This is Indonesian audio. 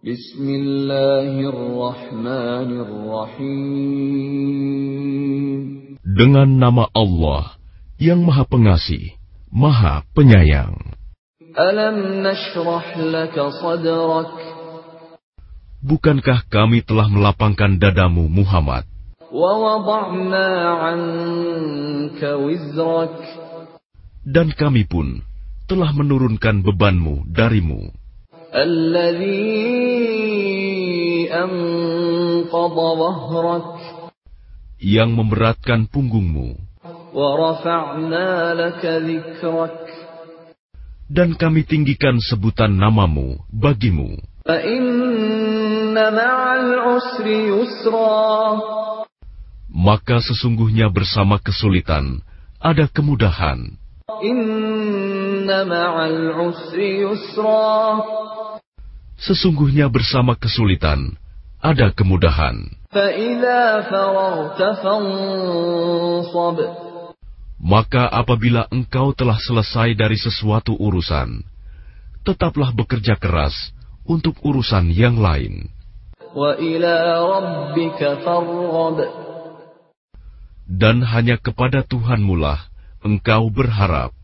Bismillahirrahmanirrahim. Dengan nama Allah yang Maha Pengasih, Maha Penyayang. Alam nashrah laka sadrak. Bukankah kami telah melapangkan dadamu Muhammad? Dan kami pun telah menurunkan bebanmu darimu yang memberatkan punggungmu. dan kami tinggikan sebutan namamu bagimu. maka sesungguhnya bersama kesulitan ada kemudahan sesungguhnya bersama kesulitan ada kemudahan. Maka apabila engkau telah selesai dari sesuatu urusan, tetaplah bekerja keras untuk urusan yang lain. Dan hanya kepada Tuhanmulah engkau berharap.